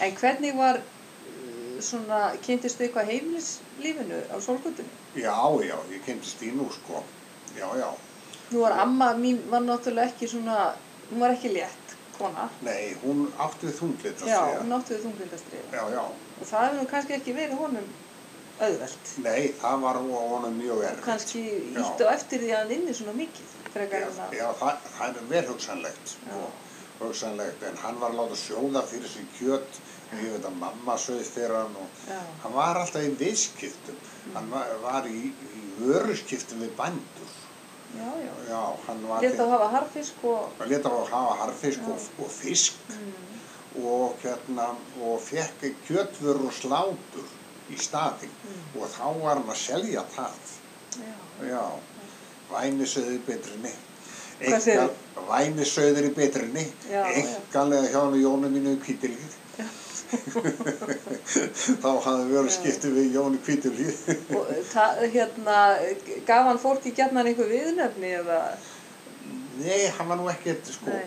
En hvernig var uh, svona, kynntistu eitthvað heimilislífinu á sólgötunni? Já, já, ég kemdist í nú sko. Já, já. Nú var amma mín var náttúrulega ekki svona, hún var ekki létt kona. Nei, hún átti við þunglit að Já, hún átti við þunglindastriða. Já, já. Og það hefur nú kannski ekki verið honum auðvelt. Nei, það var honum mjög erfitt. Kannski ítt og eftir því að hann inni svona mikið. Frekar en að, já það, það er vel hugsanlegt, sko. Hugsanlegt, en hann var að láta sjóða fyrir sig kjött, ég veit að mamma sögð fyrir hann og já, hann var alltaf í viðskiptum. Hann var, var í, í vöruskiptum við bændur. já, já. Já, hann var Létt að hafa harfisk og, leta að hafa harfisk og, og fisk mm, og hérna og fekk kjötvörur og slátur í staðinn Mm. og þá var hann að selja það. já, Já, vænisauður í betrinni. Hvað segirðu? Vænisauður í betrinni, enganlega hjá hann og Jónu mínu í kvítilíð. þá hafði verið skiptið við Jónu kvítilíð. hérna, gaf hann fólki gætnan einhver viðnefni eða, Nei, hann var nú ekkert, sko, Nei.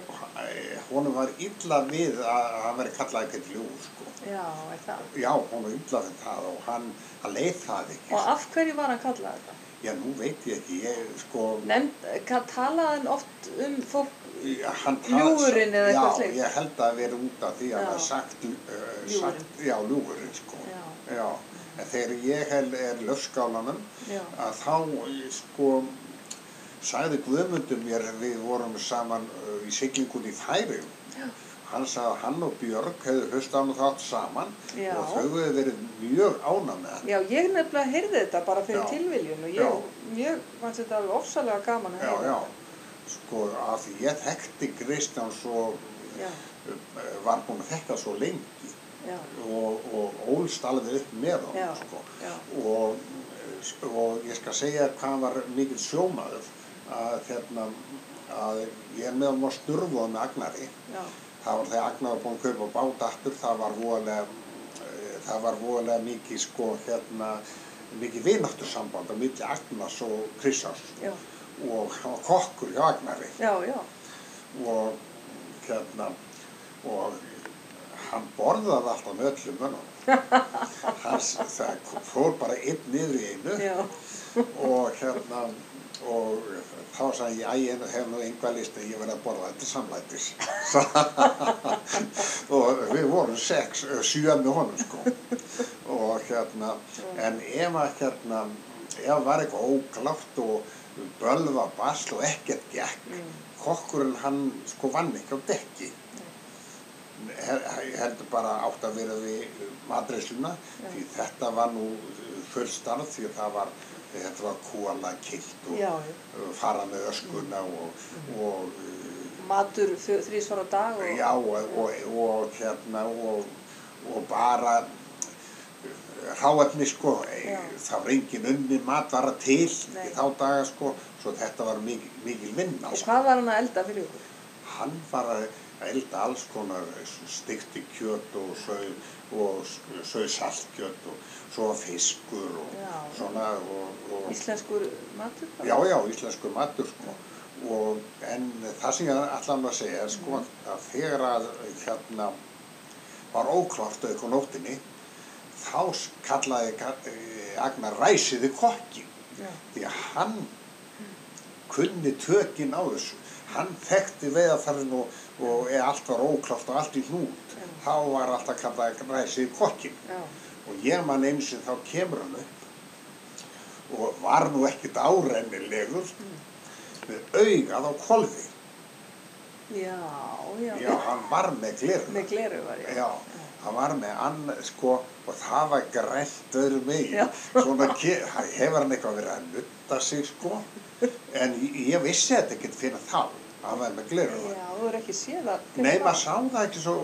honum var illa við að hann veri kallað ekkert ljú, sko. já, er það. Já, hún var illa við það og hann, hann leið það ekki. Og af hverju var hann kallað þetta? Já, nú veit ég ekki, ég, sko, Nefnd, ka- talaði hann oft um fólk, Ljúfurinn eða eitthvað slíkt? Já, ég held að það veri út af því að er sagt, uh, sagt, já, ljúfurinn, sko. já, Já, en þegar ég hel, er löfskálanum, að þá, sko, sagði Guðmundur mér, við vorum saman uh, í siglingun í Færium, Já. Hann sagði að hann og Björg hefðu hlustan og þátt saman Já. og þau hefðu verið mjög ána með hann. já, ég nefnilega heyrði þetta bara fyrir Já. tilviljun og ég, mjög, fannst þetta alveg ofsalega gaman að já, þetta. sko, af því ég þekkti Kristján svo, var búinn að þekka svo lengi og, og ólst alveg upp með Já. sko. já, og, og ég skal segja hvað hann var mikill sjómaður að, hérna, að ég er með hann á sturfuð með Agnari já, það var þegar Agnar var búinn að kaupa bát aftur það var voðalega eh, það var voðalega mikið sko hérna mikið vináttu samband á milli Agnars og Kristjáns. Já, og kokkur hjá Agnari. Já, já, og hérna og hann borðaði alltaf með öllum mönnum. Það fór bara einn niður í einu. Já, og hérna og þá sagði ég, æ, ég hef nú einhvað listi, ég verði að borða þetta samlætis. Og við vorum sex, eh, sjö með honum sko. Og hérna en ef að hérna ef var eitthvað óklátt og bölva basl og ekkert gekk mm, kokkurinn hann sko vann ekki á dekki. Ég heldur bara átt að vera við matreisluna því þetta var nú full starf því að það var þetta var kúala kilt og já, fara með öskuna og, og uh, matur þrísvar á dag og, já og, hérna og, og bara hráefni sko Já. það var engin unni matvara til Nei. í þá daga sko svo þetta var mikil, mikil vinna og sko. hvað var hann að elda fyrir ykkur? hann var að elda alls konar stikti kjöt og sau saltkjöt og svo fiskur og Já. svona og, og Íslenskur matur? já já íslenskur matur sko. Og en það sem ég allan að segja er sko að þegar að hérna var óklart auðvitað nóttinni þá kallaði Ka- eh, Agnar ræsiði kokki Já, því að hann kunni tökin á þessu hann þekkti veðaþarfin og, og ef allt var óklárt og allt í hnút Já. þá var alltaf kallað ræsið kokkin já, og ég man einu sem þá kemur hann upp og var nú ekkert árennilegur með augað á kolfi já, já, já, hann var með gleruna með gleru var ég. Já, hann var með ann, sko, og það var grænt öðru megin. Já. Svona hefur hann eitthvað verið að nutta sig, sko. En ég, ég vissi þetta ekkert fyrir þá, að hann var með gleruna. Já, þú er ekki séð fyrir Nei, maður sá það ekki svo,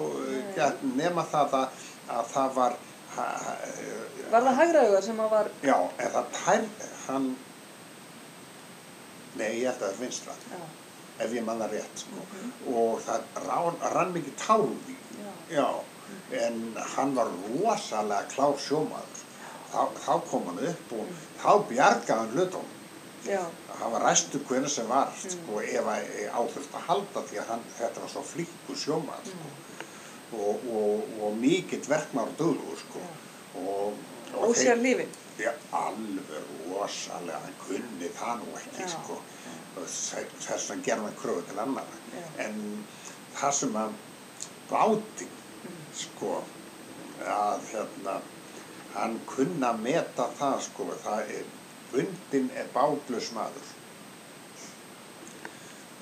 uh, nema það að, að það var, ha, ha, Var það hægrauga sem að var, já, en það tær, hann, nei, ég held að það er vinstra, já, ef ég man það rétt, sko. Mhm. Og það rann, rann mikið því. já, Já, en hann var rosalega klár sjómaður. Þá, þá kom hann upp og þá bjargaði hann hlutum. Já, Hann var ræstu hvernig sem var, sko, ef að áþurft að halda því að hann, þetta var svo flíku sjómaður, sko. og, og, og mikill verknar og döglugur sko og, Og sér lífin. Já, alveg rosalega, hann kunni það nú ekki, sko. Þess vegna gerði hann kröfu til annara. Já. En það sem að bátinn, Mm. sko, að hérna, hann kunna að meta það, sko, það er, bundin er bátlaus maður.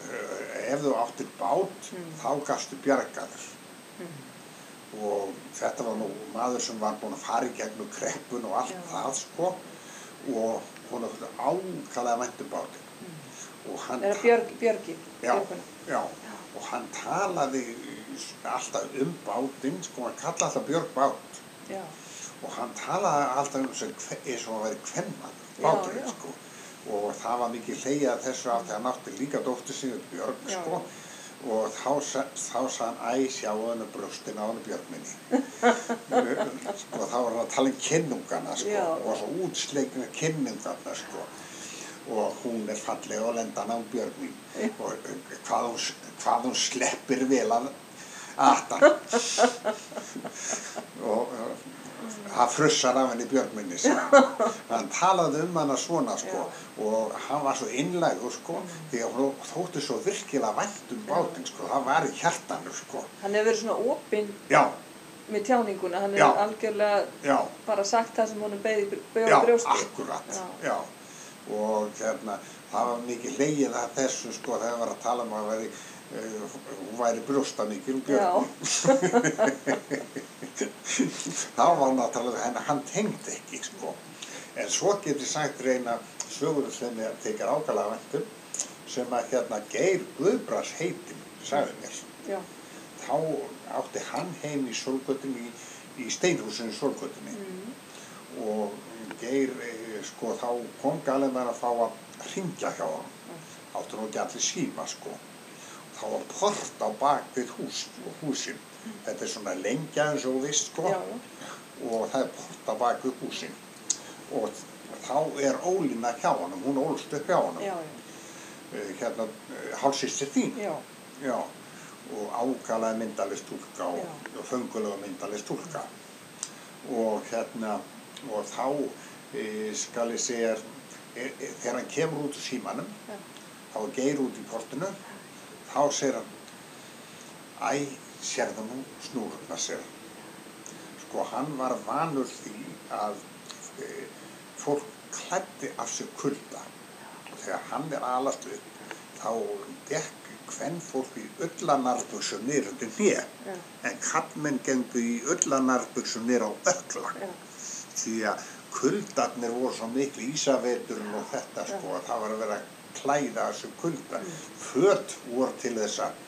Eh, Ef þú áttir bát, Mm. þá gastu bjargaður Mm. og þetta var nú maður sem var búinn að fara í gegnum kreppun og allt Já. það sko og hún er ákvæðlega væntum bátinn og hann, Er Björg, Björgi? já, já, og hann talaði alltaf um bátinn sko, hann kallaði alltaf Björg bát Já. og hann talaði alltaf um eins og hann væri kvennmaður báturinn sko. Og það var mikið hleyjað að þessu af því að hann átti líka dóttur sinni Björg sko. og þá, þá sagði hann æ sjá hennu brjóstin á hennu Björg minni sko þá var hann að tala um kynnungana sko. Og svo útsleikna kynnungana sko. Og hún er fallega og lenda hann á Björg mín og hvað hún, hvað hún sleppir vel að atan og uh, það frussar af henni Björgminni hann talaði um hana svona sko og hann var svo innlægur sko því að hún þótti svo virkilega vænt um bátinn sko það var í hjartanu sko Hann hefur verið svona opinn já, með tjáninguna, hann Já. hefur algjörlega já, bara sagt það sem honum beði já, brjósti. akkurat Já. já. og hérna það var mikið leigið að þessu sko þegar var að tala um að veri uh, hún væri brjósta mikil Já. þá var náttúrulega henni hann tengdi ekki sko. En svo get ég sagt reyna sögur sem ég tekir ákala væntum sem að hérna Geir Guðbras heitin sagði mér. Já. þá átti hann heim í Solgötunni í, steinhúsinu Solgötunni Mm. og Geir eh, sko þá kom galið með að fá að ringja hjá hann áttu nú ekki allir síma sko þá var port á bak við hús og húsin. Þetta er svona lengja eins og þú veist sko. Já, já. og það er port á bak við húsin. Og þá er Ólína hjá honum, hún ólst upp hjá já. Eh, hérna hálsistir þín. Já. Já, og ákalaði myndaleg stúlka og, og fengulega myndaleg stúlka og hérna og þá e, skal ég segja e, e, þegar hann kemur út úr símanum þá geir út í portinu þá segir hann æ, sérðu nú snúruna sér sko hann var vanur því að e, fólk klæddi af sig kulda. Og þegar hann er alast upp þá dekk hvern fólk í öllanarbuxum niður undir hnið Já. en kallmenn gengu í öllanarbuxum niður á ökla Já. því að kuldarnir voru svo miklu ísaveturinn og þetta sko að það var að vera klæða þessu kulda. Föt voru til þess að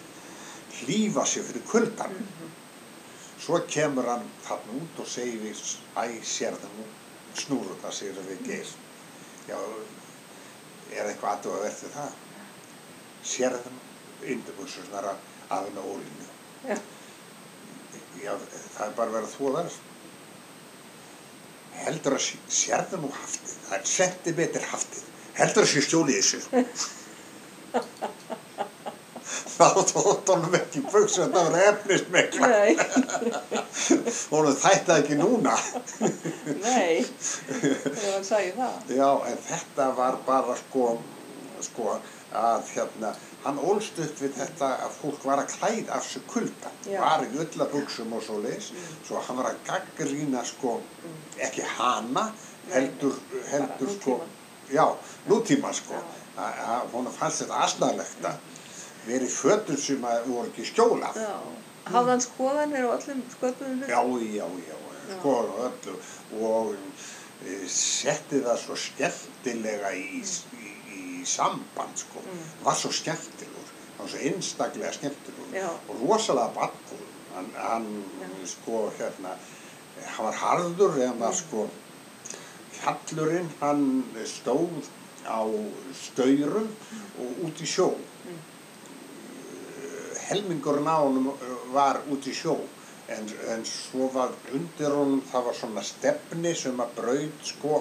hlífa sig fyrir kuldan svo kemur hann þarna út og segir við æ, sérðu nú snúruna segir við geir. Já, er eitthvað aðtöfa verðið það? Sérðu nú undirbúksurnar af henni ólínu Já. það er bara verið að þess heldur að sé- sérðu nú haftið það er sentimeter haftið heldur að sé stjólið þessu. Þá tótt honum ekki buksu þetta var efnismikla. Honum þætti það ekki núna. Nei, þegar hann sagði það. já en þetta var bara sko sko að hérna hann ólst upp við þetta að fólk var að klæða af sig kulda var í öllabuxum og svo leis svo hann var að gaggrýna sko ekki hana heldur, heldur sko nútímann. Já, nútíma sko. Að honum fannst þetta asnalegt að vera í fötum sem voru ekki skjólað. Hann skoðanir á öllum sköpunum hlut? Já, já, já, sko og öllu. Og e, setti það svo skemmtilega í, í, í samband, sko, Mm. var svo skemmtilegur, hann var svo einstaklega skemmtilegur. Og rosalega baddur, hann, hann sko, hérna, hann var harður, en var sko, fjallurinn, hann stóð á staurum og út í sjó. Helmingurinn á honum uh, var út í sjó en, en svo var undir honum, það var svona stefni sem að braut sko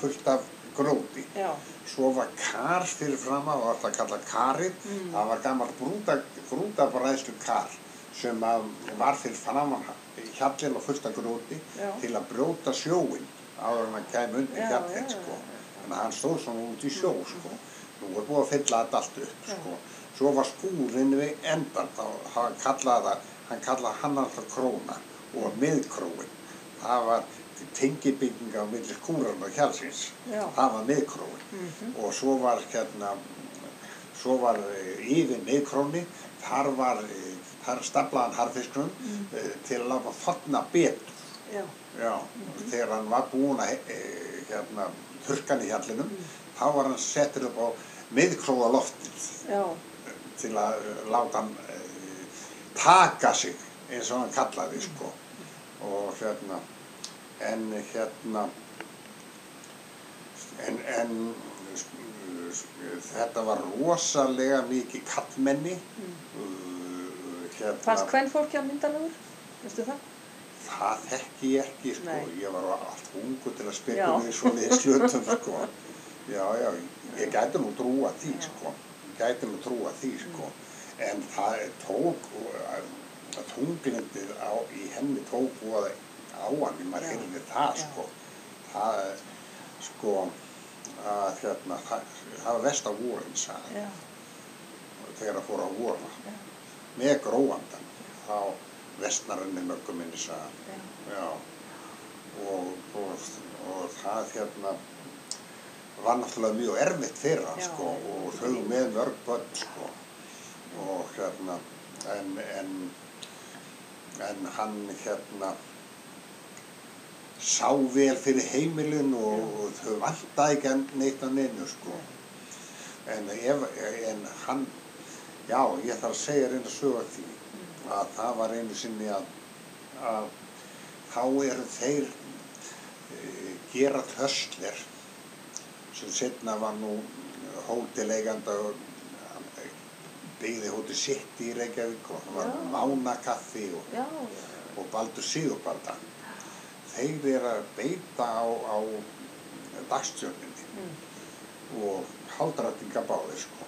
fullt af gróti. Já. Svo var kar fyrir fram að, var það kallað karið, Mm. það var gammal grúta, grútabræðslu kar sem að var fyrir framann hjallin og fullt af grjóti Já. til að brjóta sjóin áður en hann kæmi undir já, sko. Þannig að hann stóð svona út í sjó sko. Nú er búið að fylla þetta allt upp sko. Svo var skúrin við endan, þá hann kallaði það, hann kallaði hann alltaf króna og miðkróin. Það var tengibygging á milli skúran og hjálsins. Já. Það var miðkróin. Mhm. Og svo var hérna, svo var eh, yfir miðkróni, þar var, eh, þar staflaðan harfiskunum Mm. til að láta þotna betur. Já. Já, þegar hann var búinn að e, hérna, þurrkan í hjallinum, þá var hann settur upp á miðkróða loftið til að eh, láta hann e, taka sig eins og hann kallaði sko. Og hérna, en hérna, en, en þetta var rosalega mikið kallmenni, uh, hérna, Fannst hvern fólki á myndalegur? Veistu það? Það þekki ég ekki, sko. Nei. Ég var allt ungu til að Já. spekula í svoleiði slutum, sko. Já, já, ég gæti nú trúa því, sko. Ég gæti nú trúa því, sko. En það tók, uh, tunglindið á, í henni tók og á hann, maður Já. heyrði það, sko. Það, sko, að hérna, það, það var vest á vorin, Já. þegar það fór á vorna. Með gróandan, þá vestnar henni mörgum minni, sagði. Já. Og, og, og það hérna var náttúrulega mjög erfitt hann Já. sko og þau með mörg börn sko og hérna en, en, en hann hérna sá vel fyrir heimilin og, og þau vantaði ekki neitt á neinu sko en, ef, en hann já, ég þarf að segja reyna sög að því að það var einu sinni að, að þá eru þeir e, Gerard Hössler sem setna var nú hóteleganda byggði hóti sitt í Reykjavík og það var mánakaffi og, og Baldur Sigurbarda þeir eru að beita á, á dagstjörninni Mm. og haldrættinga báðir sko.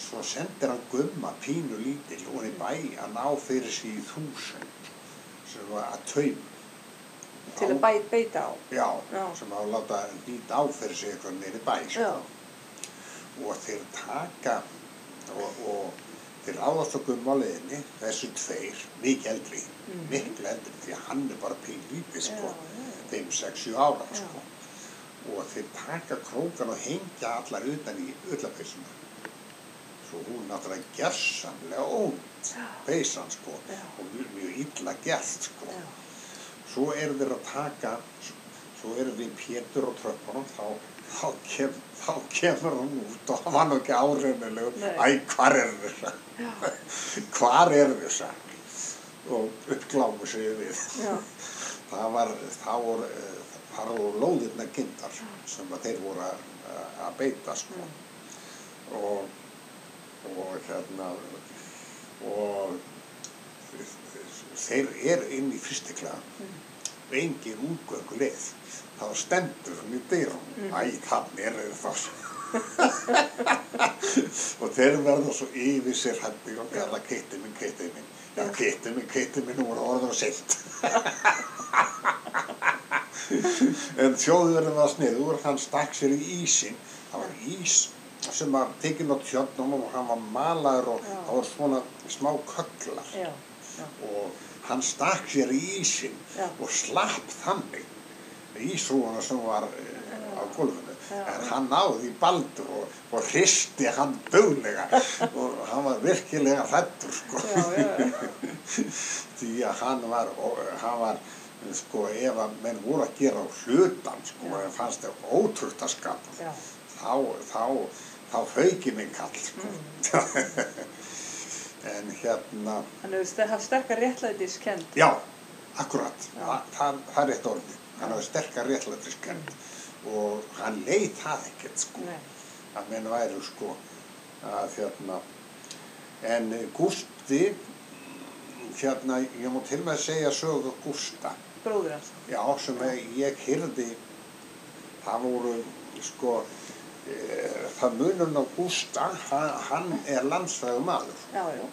Svo sendir hann gumma pínu lítil og í bæ að ná fyrir sig í þúsund sem var að taum. Til að bæ, beita á. Já, Já. sem að láta nýta á fyrir sig eitthvað nýri bæ sko. Og þeir taka og, og þeir ráðast á gumma á leiðinni, þessu tveir, mikið eldri, Mhm. miklu eldri því að hann er bara pín lítið sko. Já, já. þeim 6-7 ára sko. og þeir taka krókan og hengja allar utan í ullapeysuna svo hún náttúrulega gersamlega ónt peysan sko Já. og mjög, mjög illa gert sko. Já. svo eru þeir að taka svo eru við Pétur á tröppunum þá, þá, kem, þá kemur hann út og hann var nú ekki áreinilegur Nei. æ, hvar er þessa hvar er þessa og uppglámu sig við. Það var, það voru, það voru lóðirna gindar sem þeir voru að, að beita sko. og, og hérna og þeir eru inn í fyrstiklega og engin útgöngu leið. Þá stendur hann í dyrum æ, þannig er þeir þá. Og þeir verða svo yfir sér hætti og kalla keitti minn, keitti minn. Já, keitti minn, keitti minn, voru orður og seint en þjóðverðin var sniður, hann stakk sér í ísinn. Það var ís sem var tekinn á tjötnum og hann var malaður og það var svona smá kögglar Já. Já. og hann stakk sér í ísinn Já. og slapp þannig ísrúana sem var eh, á gólfinu. En hann náði í baldur og, og hristi hann döglega og hann var virkilega hrættur sko. Því að hann var, og, hann var sko ef að menn voru að gera á hlutan sko Já. en fannst það ótrútt að skapa. Þá, þá, þá fauki mig kall sko. Mm. en hérna Hann hefur haft sterkar réttlætiskend. Já, akkurat, Já. Þa, það, það er eitt orðið. Hann hafði sterkar réttlætiskend og hann leið það ekkert sko, Nei. að menn væru sko að hérna, en Gústi, hérna, ég má til með að segja sögu Gústa, Bróður hans. já, sem ég hyrði, það voru sko, það munum á Gústa, hann, er landsfæðu maður Já, já.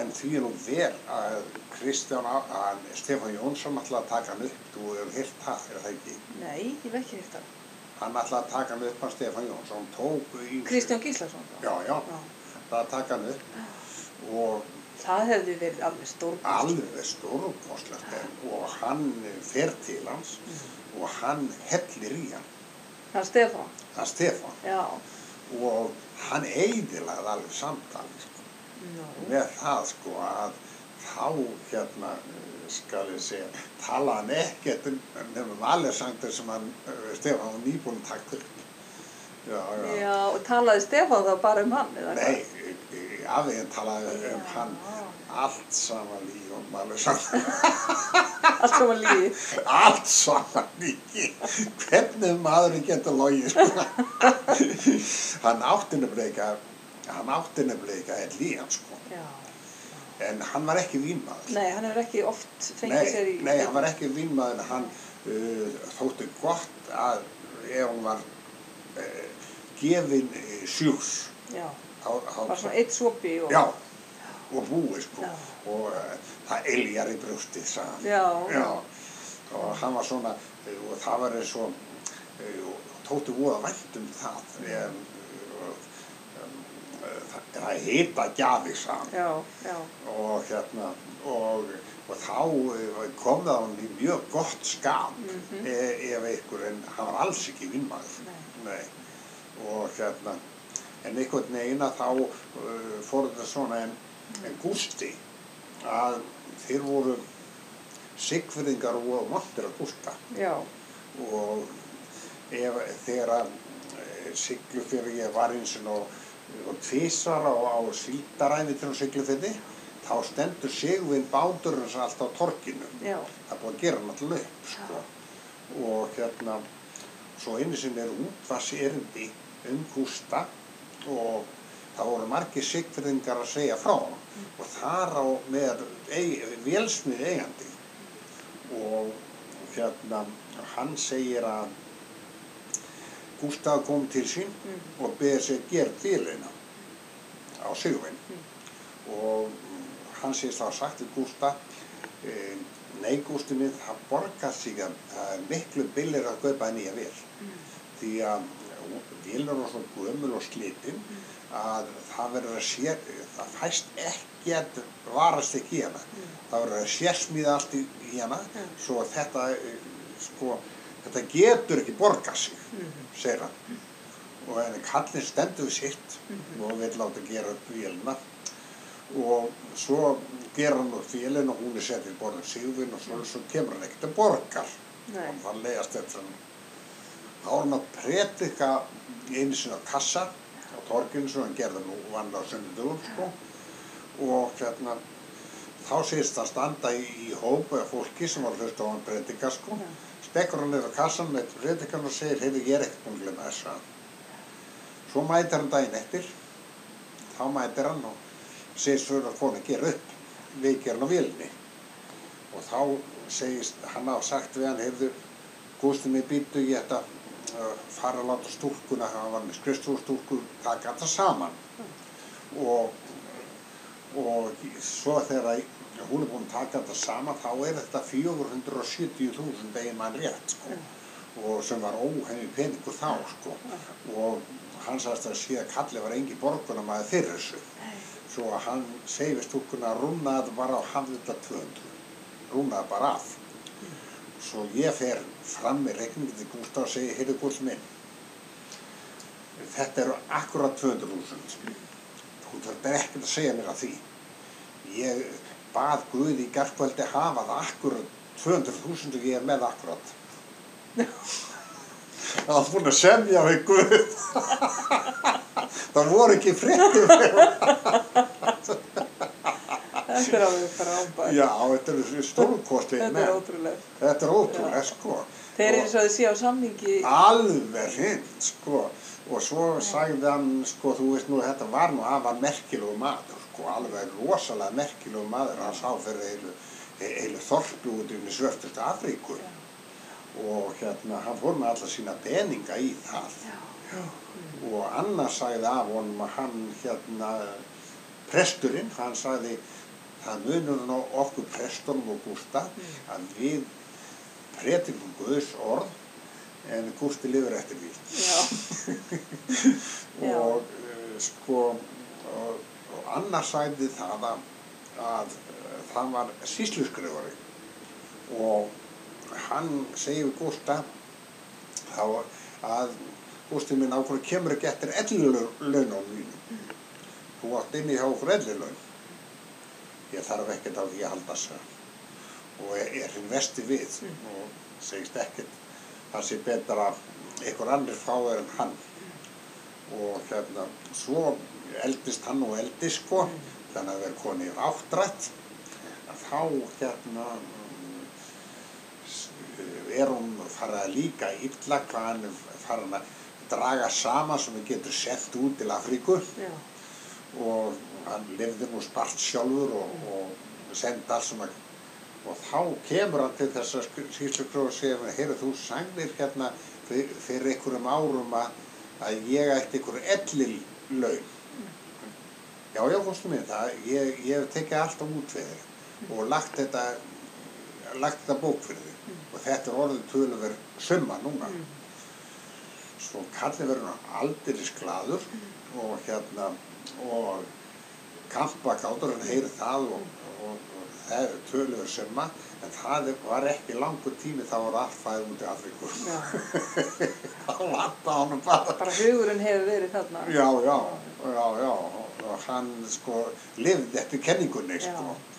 en því er nú vel að Kristján, að Stefán Jónsson ætlaði að taka hann upp, þú hefur hýrt það, er það ekki? Nei, ég hef ekki hýrt það. Hann ætlaði að taka hann upp að Stefán Jónsson, tók í... Kristján Gíslason. Já, já, Já. það að taka hann upp og Það hefði verið alveg stórkvæmt. alveg stórkostlegt og hann fer til hans og hann hellir í hann, Það Stefán. það er Stefán Já. og hann eidilaði alveg samtali sko, með það sko að þá hérna skal ég segja, talaði hann ekkert um nefnum Alexander sem hann, eh, Stefán var nýbúin að taka upp. Já, já. Já, og talaði Stefán þá bara um hann, eða Nei, aðeins talaði um hann allt saman í og Alexander. Allt saman lígi. allt saman líki hvernig maðurinn getur logið sko. hann átti nefnilega hann átti nefnilega er líðan sko Já. en hann var ekki vínmaður Nei, hann hefur ekki oft fengið nei, sér í... nei, hann var ekki vínmaður en hann uh, þótti gott að ef hann var uh, gefin uh, sjús Já, þá, þá, var svona eitt sopi og... já, og búið sko Já. og uh, það eljar í Já. Já, og hann var svona, eh, og það var eins og, eh, og tóti voða vænt um það, en, um, það, það heita Já, já. og hérna, og, og þá eh, kom það hann í mjög gott skap Mhm. e, ef einhver, en hann var alls ekki vinnmaður, Nei. og hérna, en einhvern veginn að þá uh, fór þetta svona, en Gústi, að þeir voru sigfyrðingar og montir að Gústa Já, og ef, þegar að Siglufjörði, ég var eins og, og tvísvar á, á síldaræði til Siglufjörði, þá stendur Sigvin báturinn sem allt á torkinu. já, Það búið að gera hann alltaf upp, sko. Og hérna, svo einu sem er útvasi erindi um Gústa og það voru margir sigfyrðingar að segja frá hann og þar á með eig, vélsmið eigandi. Og hérna hann segir að Gústaf kom til sín Mm. og beðið sér gerð bílina á Sigvin og hann segist þá sagt við Gústaf e, nei Gústi minn það borgar sig að miklu billir að kaupa nýja vél. Því að vélar er svo gömul og slitin að það verður að sé, það fæst ekki að varast ekki í hana. Það verður að sérsmíða allt í, hana Já. svo þetta, eh, sko, þetta getur ekki borgað sig, Mhm. segir hann. Og en kallinn stendur sitt Mhm. og vil láta gera upp vélina og svo gera hann upp vélina og hún er sett í borðum sigurvin og svo, svo kemur hann ekkert að borgar nei, og það leiðast þetta að predika einu sinni á kassa á torginu sem hann gerði nú vann á sunnudugum sko. Og hérna þá sést hann standa í, í hóp eða fólki sem var að hlusta á hann predika sko. Já. stekkur hann á kassan með predikan og segir heyrðu ég er ekkert búin að glemma þess að. Svo mætir hann daginn eftir. Þá mætir hann og segir svo að konu gera upp veikir hann á vélni og þá segist hann hafa sagt við hann heyrðu Gústi mig býttu ég ætla að fara að láta stúlkuna, hann var með skrifstúrstúlku, taka þetta saman. Og, og svo þegar hún er búin að taka þetta saman, þá er þetta 470.000 eigin mann rétt, sko. Og sem var óhengi peningur þá, sko. Og hann sagðist að að Kalli var engi borgunamaður fyrir þessu. Svo að hann segi við stúlkuna að rúnaði bara á hafði þetta 200. Rúnaði bara af. Svo ég fer fram með reikningin til Gústaf og segi, heyrðu Gústaf minn, þetta eru akkurat 200.000. Þú þarf ekkert að segja mér að því. Ég bað Guði í gerðkvöldi hafa það akkurat 200.000 og ég er með akkurat. Það var búin að semja við Guð. það voru ekki fréttið þetta er alveg frábært. Já, þetta eru stórkostlega Þetta er ótrúlega. Þetta er ótrúlega, sko. Þeir eru eins og þau sé á samningi. alveg hreint sko og svo sagði hann sko þú veist nú þetta var nú afar merkilegu maður sko alveg rosalega merkilegu maður hann sá fyrir heilu, heilu þorpu út um í svörtustu Afríku og hérna hann fór með alla sína peninga í það Já. og annars sagði af honum að hann hérna presturinn hann sagði það munur okkur prestunum og Gústa að við predikum Guðs orð en Gústi lifur eftir því. Og uh, sko og, og annars sæði það að, að uh, það var sísluskrifari og hann segir við Gústa þá að Gústi minn ákveður kemur ekki eftir ellilönunum mínum þú átt inni hjá okkur ellilaun ég þarf ekkert á því að halda sér og er, er hinn vesti við og segist ekkert það sé betra einhver annir fáir en hann. Og hérna svo eldist hann og eldist sko þannig að vera koni í áttrætt. Þá hérna mm, er hún farið að líka illa hvað hann er farin að draga saman sem við getur sett út til Afríku. Og hann lifði nú spart sjálfur og, og sendi allt svona og þá kemur hann til þess að síslukró og segir heyrðu þú sangðir hérna fyrir, fyrir einhverjum árum að, að ég ætti einhverju ellil laun já já fórstu mér það. Ég, ég hef tekið allt á út við þig og lagt þetta lagt þetta bók fyrir þig. Og þetta er orðið töluver summa núna. Svo kallið verður hann aldrei glaður og hérna og kampakátur hann heyri það og, og, og það er töluver summa en það var ekki langur tími þá var allt fæð út í Afríku. Þá vanta hann bara. Bara hugurinn hefur verið þarna. já, já, já, já. Og hann sko lifði eftir kenningunni sko. Já.